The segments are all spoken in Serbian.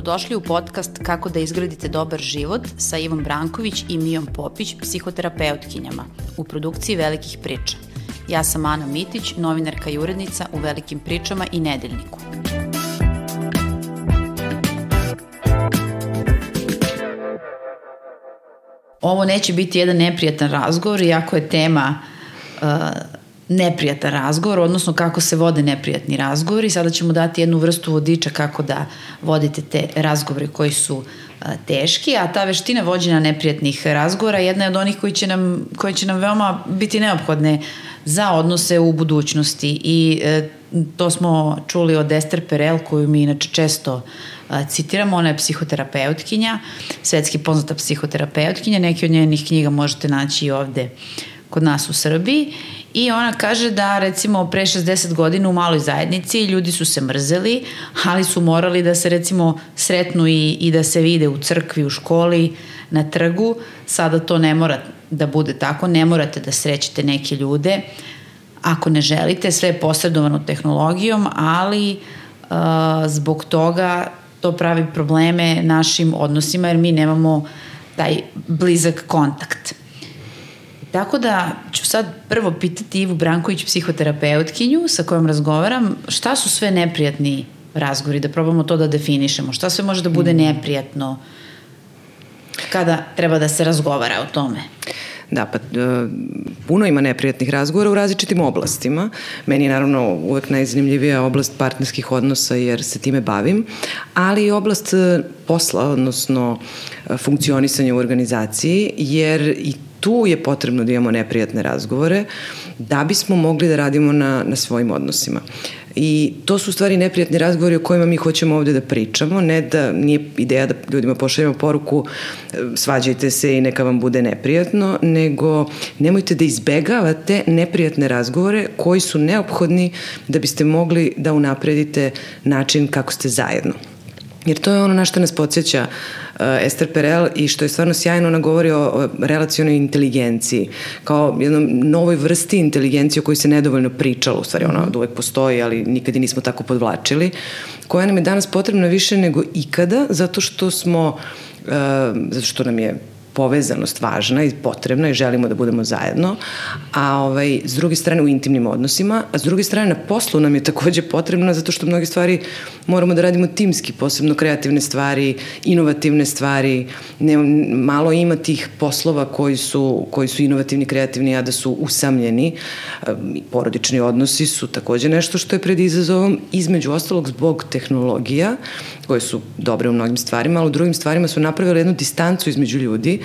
Dobrodošli u podcast Kako da izgradite dobar život sa Ivom Branković i Mijom Popić, psihoterapeutkinjama, u produkciji Velikih priča. Ja sam Ana Mitić, novinarka i urednica u Velikim pričama i Nedeljniku. Ovo neće biti jedan neprijatan razgovor, iako je tema uh, neprijatan razgovor, odnosno kako se vode neprijatni razgovori. Sada ćemo dati jednu vrstu vodiča kako da vodite te razgovore koji su a, teški, a ta veština vođenja neprijatnih razgovora jedna je od onih koji će nam, koji će nam veoma biti neophodne za odnose u budućnosti. I e, to smo čuli od Ester Perel koju mi inače često a, citiramo, ona je psihoterapeutkinja, svetski poznata psihoterapeutkinja, neke od njenih knjiga možete naći i ovde kod nas u Srbiji I ona kaže da recimo pre 60 godina u maloj zajednici ljudi su se mrzeli, ali su morali da se recimo sretnu i, i da se vide u crkvi, u školi, na trgu. Sada to ne mora da bude tako, ne morate da srećete neke ljude ako ne želite, sve je posredovano tehnologijom, ali uh, zbog toga to pravi probleme našim odnosima jer mi nemamo taj blizak kontakt. Tako da ću sad prvo pitati Ivu Branković, psihoterapeutkinju sa kojom razgovaram, šta su sve neprijatni razgovori, da probamo to da definišemo. Šta sve može da bude mm. neprijatno kada treba da se razgovara o tome? Da, pa e, puno ima neprijatnih razgovora u različitim oblastima. Meni je naravno uvek najzanimljivija oblast partnerskih odnosa jer se time bavim, ali i oblast e, posla, odnosno e, funkcionisanja u organizaciji, jer i tu je potrebno da imamo neprijatne razgovore da bismo mogli da radimo na, na svojim odnosima. I to su stvari neprijatni razgovori o kojima mi hoćemo ovde da pričamo, ne da nije ideja da ljudima pošaljemo poruku svađajte se i neka vam bude neprijatno, nego nemojte da izbegavate neprijatne razgovore koji su neophodni da biste mogli da unapredite način kako ste zajedno. Jer to je ono na što nas podsjeća uh, Ester Perel i što je stvarno sjajno, ona govori o, o relacionoj inteligenciji, kao jednom novoj vrsti inteligencije o kojoj se nedovoljno pričalo, u stvari ona od uvek postoji, ali nikad i nismo tako podvlačili, koja nam je danas potrebna više nego ikada, zato što smo, uh, zato što nam je povezanost važna i potrebna i želimo da budemo zajedno, a ovaj, s druge strane u intimnim odnosima, a s druge strane na poslu nam je takođe potrebna zato što mnoge stvari moramo da radimo timski, posebno kreativne stvari, inovativne stvari, ne, malo ima tih poslova koji su, koji su inovativni, kreativni, a da su usamljeni. Porodični odnosi su takođe nešto što je pred izazovom, između ostalog zbog tehnologija, koje su dobre u mnogim stvarima, ali u drugim stvarima su napravile jednu distancu između ljudi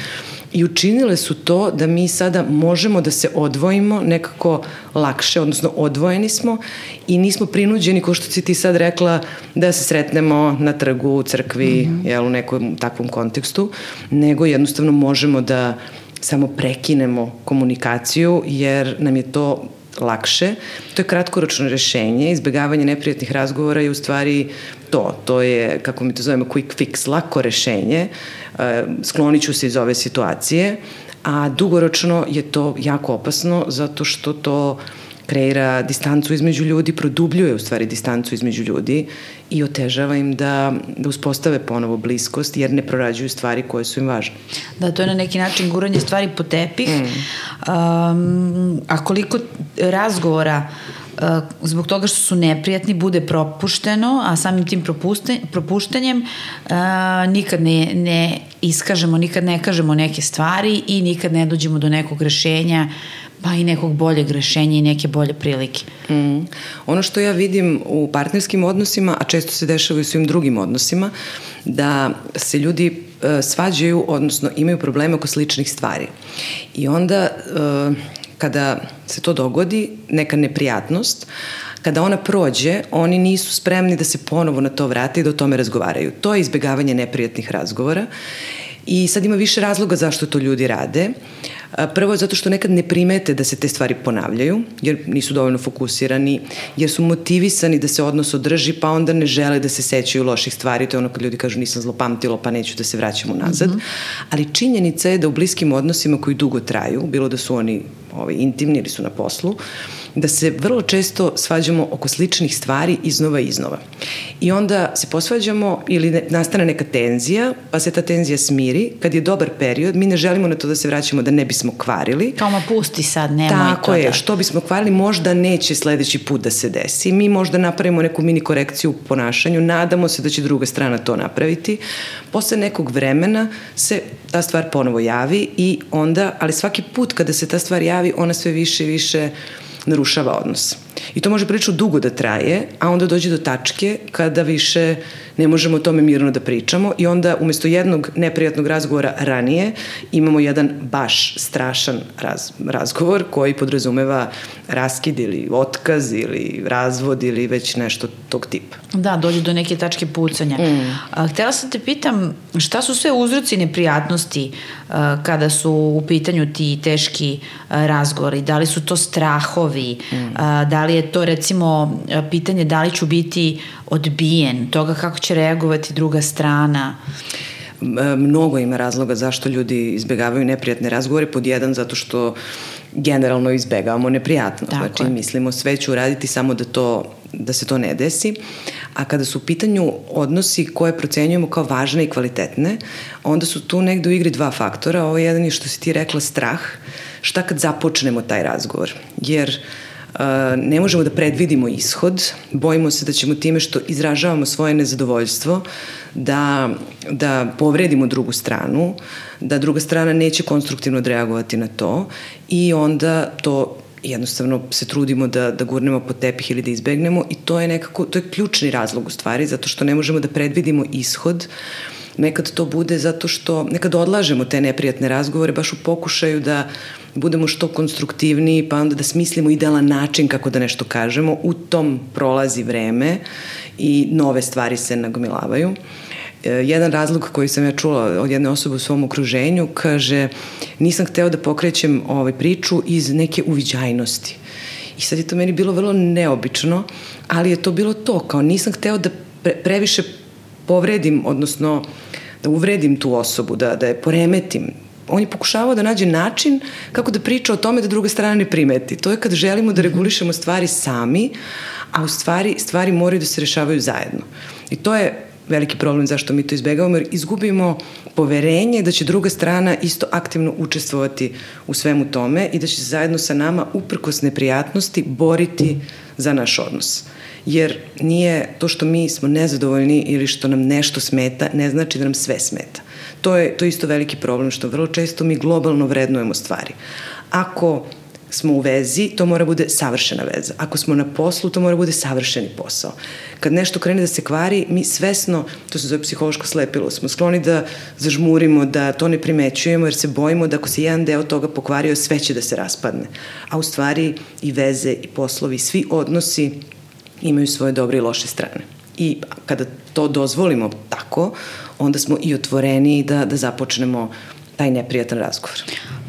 i učinile su to da mi sada možemo da se odvojimo nekako lakše, odnosno odvojeni smo i nismo prinuđeni, kao što si ti sad rekla, da se sretnemo na trgu, u crkvi, mm -hmm. jel, u nekom takvom kontekstu, nego jednostavno možemo da samo prekinemo komunikaciju jer nam je to lakše. To je kratkoročno rešenje, izbegavanje neprijatnih razgovora je u stvari to. To je, kako mi to zovemo, quick fix, lako rešenje. E, sklonit ću se iz ove situacije, a dugoročno je to jako opasno zato što to kreira distancu između ljudi, produbljuje u stvari distancu između ljudi i otežava im da, da uspostave ponovo bliskost jer ne prorađuju stvari koje su im važne. Da, to je na neki način guranje stvari po tepih. Mm. Um, a koliko razgovora zbog toga što su neprijatni bude propušteno, a samim tim propuštanjem uh, nikad ne, ne iskažemo, nikad ne kažemo neke stvari i nikad ne dođemo do nekog rešenja uh, pa i nekog boljeg rešenja i neke bolje prilike. Mm. Ono što ja vidim u partnerskim odnosima, a često se dešava i u svim drugim odnosima, da se ljudi uh, svađaju, odnosno imaju probleme oko sličnih stvari. I onda uh, kada se to dogodi, neka neprijatnost, kada ona prođe, oni nisu spremni da se ponovo na to vrate i da o tome razgovaraju. To je izbegavanje neprijatnih razgovora i sad ima više razloga zašto to ljudi rade. Uh, Prvo je zato što nekad ne primete da se te stvari ponavljaju, jer nisu dovoljno fokusirani, jer su motivisani da se odnos održi, pa onda ne žele da se sećaju loših stvari. To je ono kad ljudi kažu nisam zlopamtilo, pa neću da se vraćam unazad. Mm -hmm. Ali činjenica je da u bliskim odnosima koji dugo traju, bilo da su oni ovaj, intimni ili su na poslu, da se vrlo često svađamo oko sličnih stvari iznova i iznova. I onda se posvađamo ili ne, nastane neka tenzija, pa se ta tenzija smiri. Kad je dobar period, mi ne želimo na to da se vraćamo da ne bismo kvarili. Kao ma pusti sad, nemoj Tako to je, da... što bismo kvarili, možda neće sledeći put da se desi. Mi možda napravimo neku mini korekciju u ponašanju, nadamo se da će druga strana to napraviti. Posle nekog vremena se ta stvar ponovo javi i onda, ali svaki put kada se ta stvar javi, ona sve više i više narušava odnos. I to može prilično dugo da traje, a onda dođe do tačke kada više ne možemo o tome mirno da pričamo i onda umesto jednog neprijatnog razgovora ranije imamo jedan baš strašan raz, razgovor koji podrazumeva raskid ili otkaz ili razvod ili već nešto tog tipa. Da, dođe do neke tačke pucanja. Mm. A, htela sam te pitam šta su sve uzroci neprijatnosti a, kada su u pitanju ti teški a, razgovori? Da li su to strahovi? Mm. A, da li je to recimo pitanje da li ću biti odbijen, toga kako će reagovati druga strana? Mnogo ima razloga zašto ljudi izbegavaju neprijatne razgovore. Pod jedan, zato što generalno izbegavamo neprijatno. Tako znači, je. mislimo sve ću uraditi samo da, to, da se to ne desi. A kada su u pitanju odnosi koje procenjujemo kao važne i kvalitetne, onda su tu negde u igri dva faktora. Ovo jedan je što si ti rekla strah. Šta kad započnemo taj razgovor? Jer uh, ne možemo da predvidimo ishod, bojimo se da ćemo time što izražavamo svoje nezadovoljstvo da, da povredimo drugu stranu, da druga strana neće konstruktivno odreagovati na to i onda to jednostavno se trudimo da, da gurnemo po tepih ili da izbegnemo i to je nekako, to je ključni razlog u stvari, zato što ne možemo da predvidimo ishod nekad to bude zato što nekad odlažemo te neprijatne razgovore baš u pokušaju da budemo što konstruktivniji, pa onda da smislimo idealan način kako da nešto kažemo. U tom prolazi vreme i nove stvari se nagomilavaju. E, jedan razlog koji sam ja čula od jedne osobe u svom okruženju kaže nisam hteo da pokrećem ovaj priču iz neke uviđajnosti. I sad je to meni bilo vrlo neobično, ali je to bilo to, kao nisam hteo da pre, previše povredim, odnosno da uvredim tu osobu, da, da je poremetim, on je pokušavao da nađe način kako da priča o tome da druga strana ne primeti. To je kad želimo da regulišemo stvari sami, a u stvari stvari moraju da se rešavaju zajedno. I to je veliki problem zašto mi to izbegavamo, jer izgubimo poverenje da će druga strana isto aktivno učestvovati u svemu tome i da će se zajedno sa nama, uprkos neprijatnosti, boriti za naš odnos. Jer nije to što mi smo nezadovoljni ili što nam nešto smeta, ne znači da nam sve smeta to je, to je isto veliki problem, što vrlo često mi globalno vrednujemo stvari. Ako smo u vezi, to mora bude savršena veza. Ako smo na poslu, to mora bude savršeni posao. Kad nešto krene da se kvari, mi svesno, to se zove psihološko slepilo, smo skloni da zažmurimo, da to ne primećujemo, jer se bojimo da ako se jedan deo toga pokvario, sve će da se raspadne. A u stvari i veze, i poslovi, svi odnosi imaju svoje dobre i loše strane. I kada to dozvolimo tako, onda smo i otvoreni da, da započnemo taj neprijatan razgovor.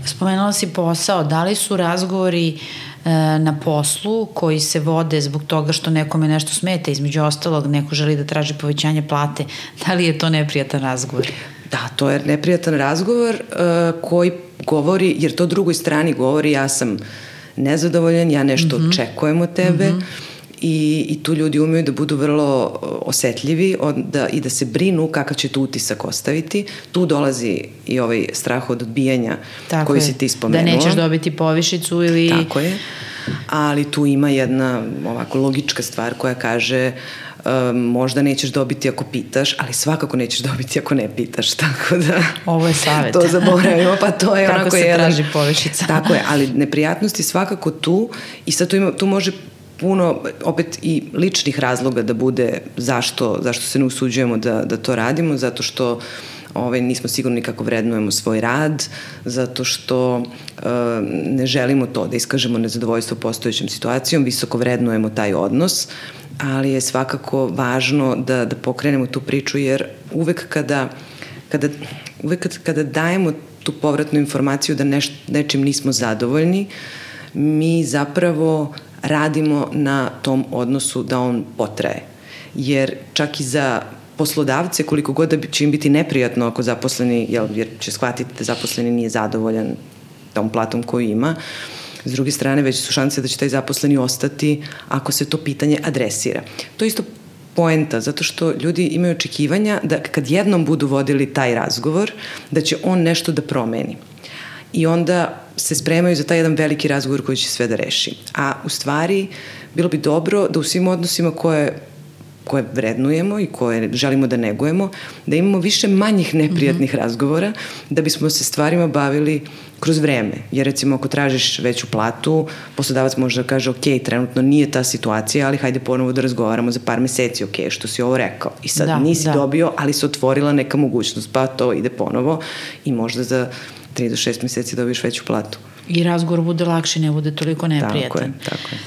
Spomenula si posao, da li su razgovori e, na poslu koji se vode zbog toga što nekome nešto smeta, između ostalog neko želi da traži povećanje plate, da li je to neprijatan razgovor? Da, to je neprijatan razgovor uh, koji govori, jer to drugoj strani govori ja sam nezadovoljan, ja nešto mm -hmm. očekujem od tebe, mm -hmm i, i tu ljudi umeju da budu vrlo osetljivi od, da, i da se brinu kakav će tu utisak ostaviti. Tu dolazi i ovaj strah od odbijanja Tako koji je. si ti spomenula. Da nećeš dobiti povišicu ili... Tako je. Ali tu ima jedna ovako logička stvar koja kaže um, možda nećeš dobiti ako pitaš, ali svakako nećeš dobiti ako ne pitaš, tako da... Ovo je savjet. To zaboravimo, pa to je Kako onako se jedan... traži povišica. Tako je, ali neprijatnosti svakako tu i sad tu, ima, tu može puno opet i ličnih razloga da bude zašto, zašto se ne usuđujemo da, da to radimo, zato što ovaj, nismo sigurni kako vrednujemo svoj rad, zato što e, ne želimo to da iskažemo nezadovoljstvo postojećom situacijom, visoko vrednujemo taj odnos, ali je svakako važno da, da pokrenemo tu priču, jer uvek kada, kada, uvek kada, kada dajemo tu povratnu informaciju da neš, nečim nismo zadovoljni, mi zapravo radimo na tom odnosu da on potraje. Jer čak i za poslodavce, koliko god da će im biti neprijatno ako zaposleni, jel, jer će shvatiti da zaposleni nije zadovoljan tom platom koju ima, S druge strane, već su šanse da će taj zaposleni ostati ako se to pitanje adresira. To je isto poenta, zato što ljudi imaju očekivanja da kad jednom budu vodili taj razgovor, da će on nešto da promeni. I onda se spremaju za taj jedan veliki razgovor koji će sve da reši. A u stvari, bilo bi dobro da u svim odnosima koje koje vrednujemo i koje želimo da negujemo, da imamo više manjih neprijatnih mm -hmm. razgovora da bismo se stvarima bavili kroz vreme. Jer recimo ako tražiš veću platu, poslodavac može da kaže ok, trenutno nije ta situacija, ali hajde ponovo da razgovaramo za par meseci, ok, što si ovo rekao. I sad da, nisi da. dobio, ali se otvorila neka mogućnost, pa to ide ponovo i možda za 3 do 6 meseci dobiješ veću platu. I razgovor bude lakši, ne bude toliko neprijatan. Tako je, tako je.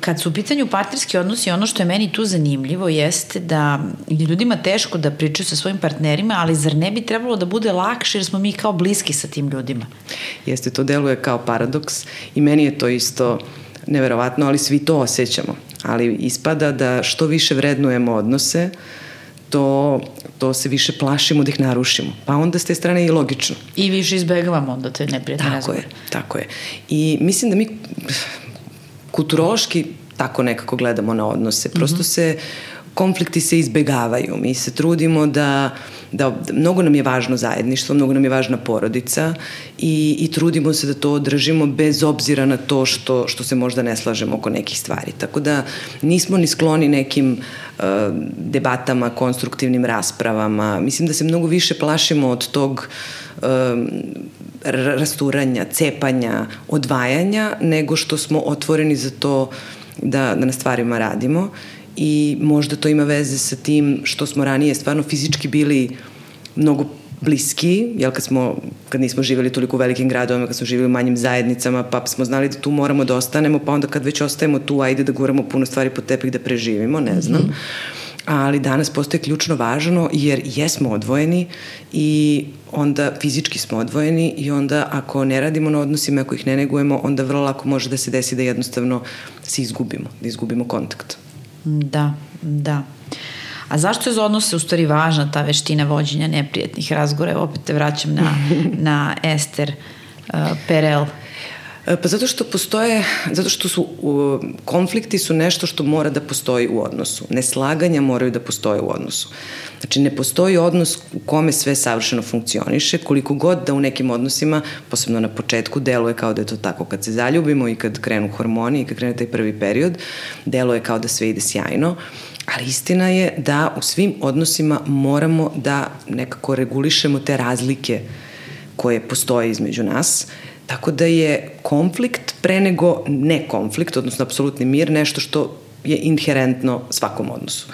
Kad su u pitanju partnerski odnosi, ono što je meni tu zanimljivo jeste da je ljudima teško da pričaju sa svojim partnerima, ali zar ne bi trebalo da bude lakše jer smo mi kao bliski sa tim ljudima? Jeste, to deluje kao paradoks i meni je to isto neverovatno, ali svi to osjećamo. Ali ispada da što više vrednujemo odnose, to, to se više plašimo da ih narušimo. Pa onda s te strane i logično. I više izbegavamo onda te neprijatne razgovore. Tako je, tako je. I mislim da mi kulturološki tako nekako gledamo na odnose. Prosto mm -hmm. se konflikti se izbegavaju. Mi se trudimo da, da, da mnogo nam je važno zajedništvo, mnogo nam je važna porodica i, i trudimo se da to održimo bez obzira na to što, što se možda ne slažemo oko nekih stvari. Tako da nismo ni skloni nekim uh, debatama, konstruktivnim raspravama. Mislim da se mnogo više plašimo od tog uh, rasturanja, cepanja, odvajanja, nego što smo otvoreni za to da, da na stvarima radimo i možda to ima veze sa tim što smo ranije stvarno fizički bili mnogo bliski, jel kad smo, kad nismo živjeli toliko u velikim gradovima, kad smo živjeli u manjim zajednicama, pa smo znali da tu moramo da ostanemo, pa onda kad već ostajemo tu, ajde da guramo puno stvari po tepih da preživimo, ne znam. Mm -hmm ali danas postoje ključno važno jer jesmo odvojeni i onda fizički smo odvojeni i onda ako ne radimo na odnosima, ako ih ne negujemo, onda vrlo lako može da se desi da jednostavno se izgubimo, da izgubimo kontakt. Da, da. A zašto je za odnose u stvari važna ta veština vođenja neprijetnih razgore? Opet te vraćam na, na Ester uh, Perel. Pa zato što postoje, zato što su uh, konflikti su nešto što mora da postoji u odnosu. Neslaganja moraju da postoje u odnosu. Znači ne postoji odnos u kome sve savršeno funkcioniše, koliko god da u nekim odnosima, posebno na početku, deluje kao da je to tako kad se zaljubimo i kad krenu hormoni i kad krene taj prvi period, deluje kao da sve ide sjajno. Ali istina je da u svim odnosima moramo da nekako regulišemo te razlike koje postoje između nas Tako da je konflikt pre nego ne konflikt, odnosno apsolutni mir, nešto što je inherentno svakom odnosu.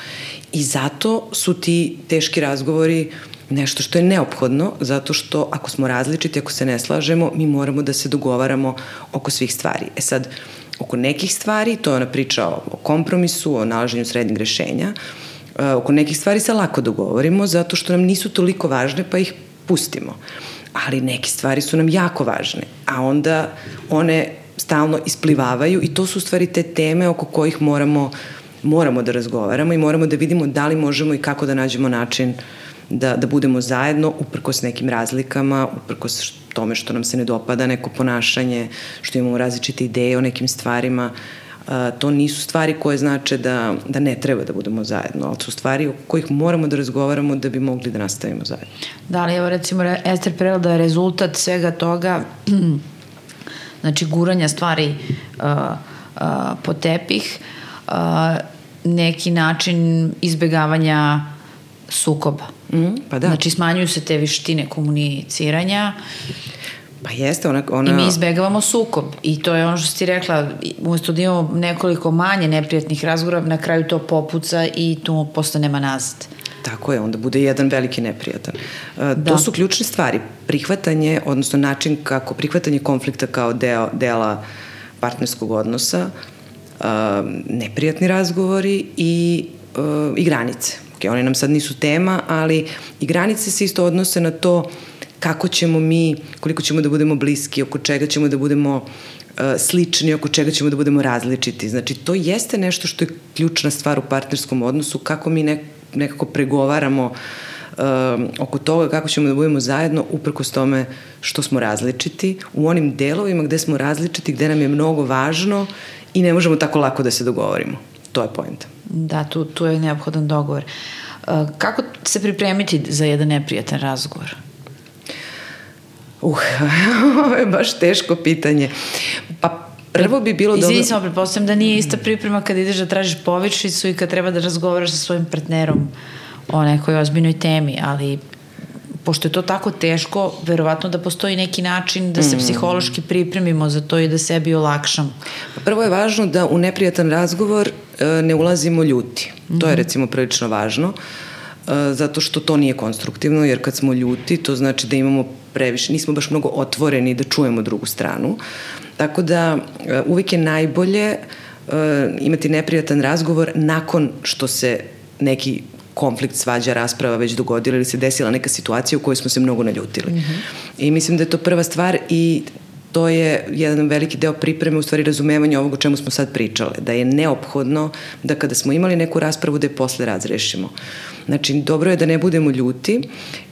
I zato su ti teški razgovori nešto što je neophodno, zato što ako smo različiti, ako se ne slažemo, mi moramo da se dogovaramo oko svih stvari. E sad, oko nekih stvari, to je ona priča o kompromisu, o nalaženju srednjeg rešenja, e, oko nekih stvari se lako dogovorimo zato što nam nisu toliko važne pa ih pustimo. Uh, ali neke stvari su nam jako važne, a onda one stalno isplivavaju i to su stvari te teme oko kojih moramo, moramo da razgovaramo i moramo da vidimo da li možemo i kako da nađemo način da, da budemo zajedno uprkos nekim razlikama, uprkos tome što nam se ne dopada neko ponašanje, što imamo različite ideje o nekim stvarima, to nisu stvari koje znače da, da ne treba da budemo zajedno, ali su stvari o kojih moramo da razgovaramo da bi mogli da nastavimo zajedno. Da, ali evo recimo Ester Perel da je rezultat svega toga znači guranja stvari uh, uh, po tepih uh, neki način izbegavanja sukoba. Mm, pa da. Znači smanjuju se te vištine komuniciranja Pa jeste, ona, ona... I mi izbegavamo sukob. I to je ono što si ti rekla, umesto da imamo nekoliko manje neprijatnih razgovora, na kraju to popuca i tu posle nema nazad. Tako je, onda bude jedan veliki neprijatan. Uh, da. To su ključne stvari. Prihvatanje, odnosno način kako prihvatanje konflikta kao deo, dela partnerskog odnosa, uh, neprijatni razgovori i, uh, i granice. Okay, one nam sad nisu tema, ali i granice se isto odnose na to uh, kako ćemo mi, koliko ćemo da budemo bliski, oko čega ćemo da budemo uh, slični, oko čega ćemo da budemo različiti. Znači, to jeste nešto što je ključna stvar u partnerskom odnosu, kako mi ne, nekako pregovaramo uh, oko toga kako ćemo da budemo zajedno uprkos tome što smo različiti u onim delovima gde smo različiti, gde nam je mnogo važno i ne možemo tako lako da se dogovorimo. To je pojenta. Da, tu, tu je neophodan dogovor. Uh, kako se pripremiti za jedan neprijatan razgovor? Uh, ovo je baš teško pitanje. Pa prvo bi bilo dobro... Izvini samo, pretpostavljam da nije ista priprema kad ideš da tražiš povičicu i kad treba da razgovaraš sa svojim partnerom o nekoj ozbiljnoj temi, ali pošto je to tako teško, verovatno da postoji neki način da se mm. psihološki pripremimo za to i da sebi olakšamo. Pa prvo je važno da u neprijatan razgovor e, ne ulazimo ljuti. Mm -hmm. To je mhm. recimo prilično važno, e, zato što to nije konstruktivno, jer kad smo ljuti, to znači da imamo previše, nismo baš mnogo otvoreni da čujemo drugu stranu. Tako da e, uvijek je najbolje imati neprijatan razgovor nakon što se neki konflikt, svađa, rasprava već dogodila ili se desila neka situacija u kojoj smo se mnogo naljutili. Mm -hmm. I mislim da je to prva stvar i to je jedan veliki deo pripreme, u stvari razumevanja ovog o čemu smo sad pričale, da je neophodno da kada smo imali neku raspravu da je posle razrešimo. Znači, dobro je da ne budemo ljuti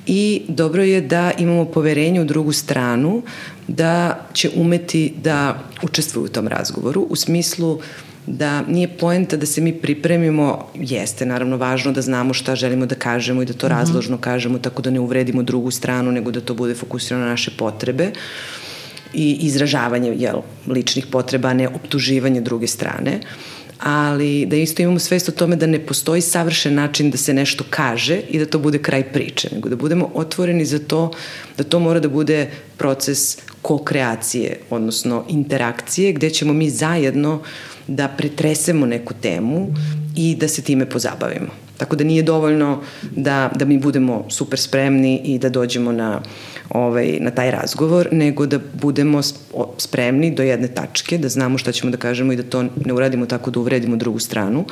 i dobro je da imamo poverenje u drugu stranu da će umeti da učestvuju u tom razgovoru u smislu da nije poenta da se mi pripremimo, jeste naravno važno da znamo šta želimo da kažemo i da to -hmm. razložno kažemo tako da ne uvredimo drugu stranu, nego da to bude fokusirano na naše potrebe i izražavanje jel, ličnih potreba, a ne optuživanje druge strane ali da isto imamo svest o tome da ne postoji savršen način da se nešto kaže i da to bude kraj priče, nego da budemo otvoreni za to da to mora da bude proces ko-kreacije, odnosno interakcije, gde ćemo mi zajedno uh, da pretresemo neku temu i da se time pozabavimo. Tako da nije dovoljno da, da mi budemo super spremni i da dođemo na, ovaj, na taj razgovor, nego da budemo spremni do jedne tačke, da znamo šta ćemo da kažemo i da to ne uradimo tako da uvredimo drugu stranu,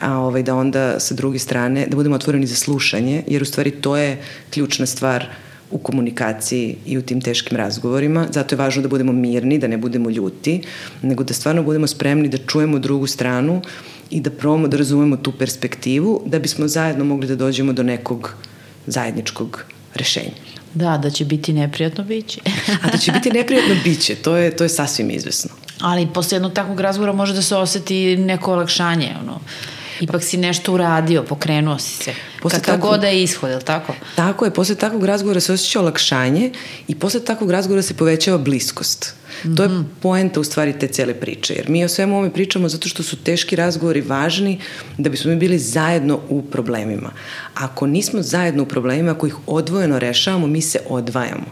a ovaj, da onda sa druge strane, da budemo otvoreni za slušanje, jer u stvari to je ključna stvar u komunikaciji i u tim teškim razgovorima. Zato je važno da budemo mirni, da ne budemo ljuti, nego da stvarno budemo spremni da čujemo drugu stranu i da probamo da razumemo tu perspektivu da bismo zajedno mogli da dođemo do nekog zajedničkog rešenja. Da, da će biti neprijatno biće. A da će biti neprijatno biće, to je, to je sasvim izvesno. Ali posle jednog takvog razgovora može da se oseti neko olakšanje, ono, Ipak si nešto uradio, pokrenuo si se. Posle Kakav tako, god je ishod, je li tako? Tako je, posle takvog razgovora se osjeća olakšanje i posle takvog razgovora se povećava bliskost. Mm -hmm. To je mhm. poenta u stvari te cele priče, jer mi o svemu ovome pričamo zato što su teški razgovori važni da bismo mi bili zajedno u problemima. Ako nismo zajedno u problemima, ako ih odvojeno rešavamo, mi se odvajamo.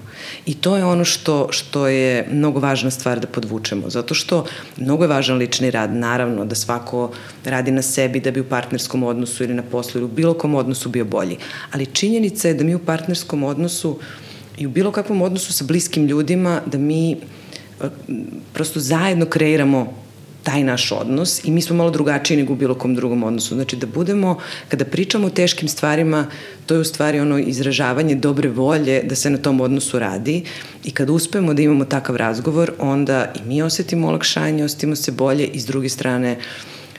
I to je ono što, što je mnogo važna stvar da podvučemo, zato što mnogo je važan lični rad, naravno da svako radi na sebi da bi u partnerskom odnosu ili na poslu ili u bilo kom odnosu bio bolji. Ali činjenica je da mi u partnerskom odnosu i u bilo kakvom odnosu sa bliskim ljudima, da mi prosto zajedno kreiramo taj naš odnos i mi smo malo drugačiji nego u bilo kom drugom odnosu. Znači da budemo, kada pričamo o teškim stvarima, to je u stvari ono izražavanje dobre volje da se na tom odnosu radi i kada uspemo da imamo takav razgovor, onda i mi osetimo olakšanje, osetimo se bolje i s druge strane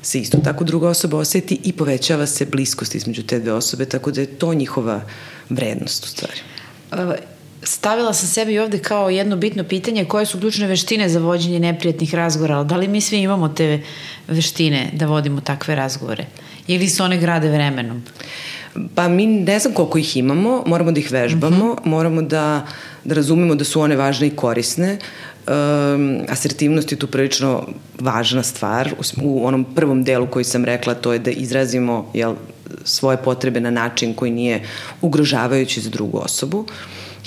se isto tako druga osoba oseti i povećava se bliskost između te dve osobe, tako da je to njihova vrednost u stvari. Uh, stavila sam sebi ovde kao jedno bitno pitanje koje su ključne veštine za vođenje neprijatnih razgovora, da li mi svi imamo te veštine da vodimo takve razgovore ili se one grade vremenom? Pa mi ne znam koliko ih imamo, moramo da ih vežbamo, uh mhm. -huh. moramo da, da razumemo da su one važne i korisne. Um, asertivnost je tu prilično važna stvar. U, u onom prvom delu koji sam rekla, to je da izrazimo jel, svoje potrebe na način koji nije ugrožavajući za drugu osobu. Uh,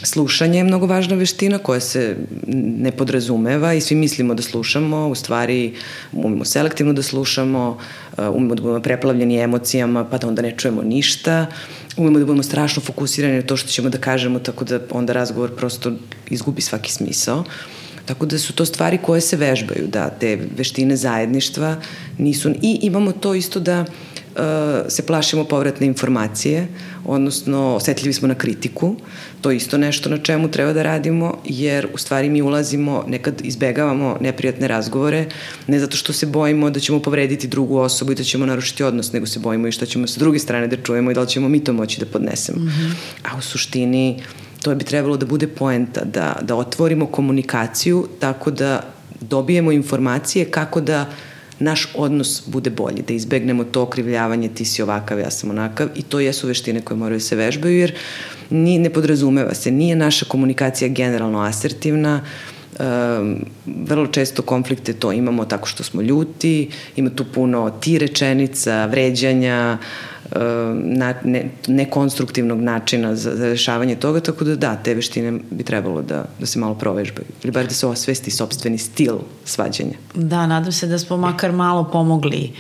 Slušanje je mnogo važna veština koja se ne podrazumeva i svi mislimo da slušamo, u stvari umemo selektivno da slušamo, uh, umemo da budemo preplavljeni emocijama pa da onda ne čujemo ništa, umemo da budemo strašno fokusirani na to što ćemo da kažemo tako da onda razgovor prosto izgubi svaki smisao. Tako da su to stvari koje se vežbaju, da te veštine zajedništva nisu... I imamo to isto da uh, se plašimo povratne informacije, odnosno osetljivi smo na kritiku. To je isto nešto na čemu treba da radimo, jer u stvari mi ulazimo, nekad izbegavamo neprijatne razgovore, ne zato što se bojimo da ćemo povrediti drugu osobu i da ćemo narušiti odnos, nego se bojimo i što ćemo sa druge strane da čujemo i da li ćemo mi to moći da podnesemo. Mm -hmm. A u suštini to bi trebalo da bude poenta, da, da otvorimo komunikaciju tako da dobijemo informacije kako da naš odnos bude bolji, da izbegnemo to okrivljavanje ti si ovakav, ja sam onakav i to jesu veštine koje moraju da se vežbaju jer ni, ne podrazumeva se, nije naša komunikacija generalno asertivna, um, vrlo često konflikte to imamo tako što smo ljuti, ima tu puno ti rečenica, vređanja, na, ne, nekonstruktivnog načina za, za rešavanje toga, tako da da, te veštine bi trebalo da, da se malo provežbaju. Ili bar da se osvesti sobstveni stil svađanja. Da, nadam se da smo makar malo pomogli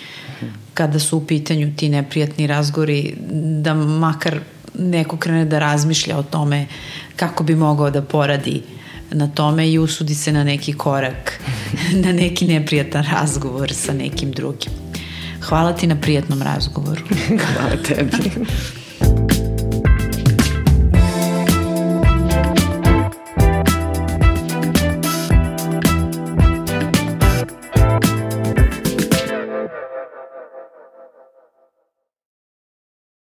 kada su u pitanju ti neprijatni razgori, da makar neko krene da razmišlja o tome kako bi mogao da poradi na tome i usudi se na neki korak, na neki neprijatan razgovor sa nekim drugim. Hvala ti na prijatnom razgovoru. Hvala tebi.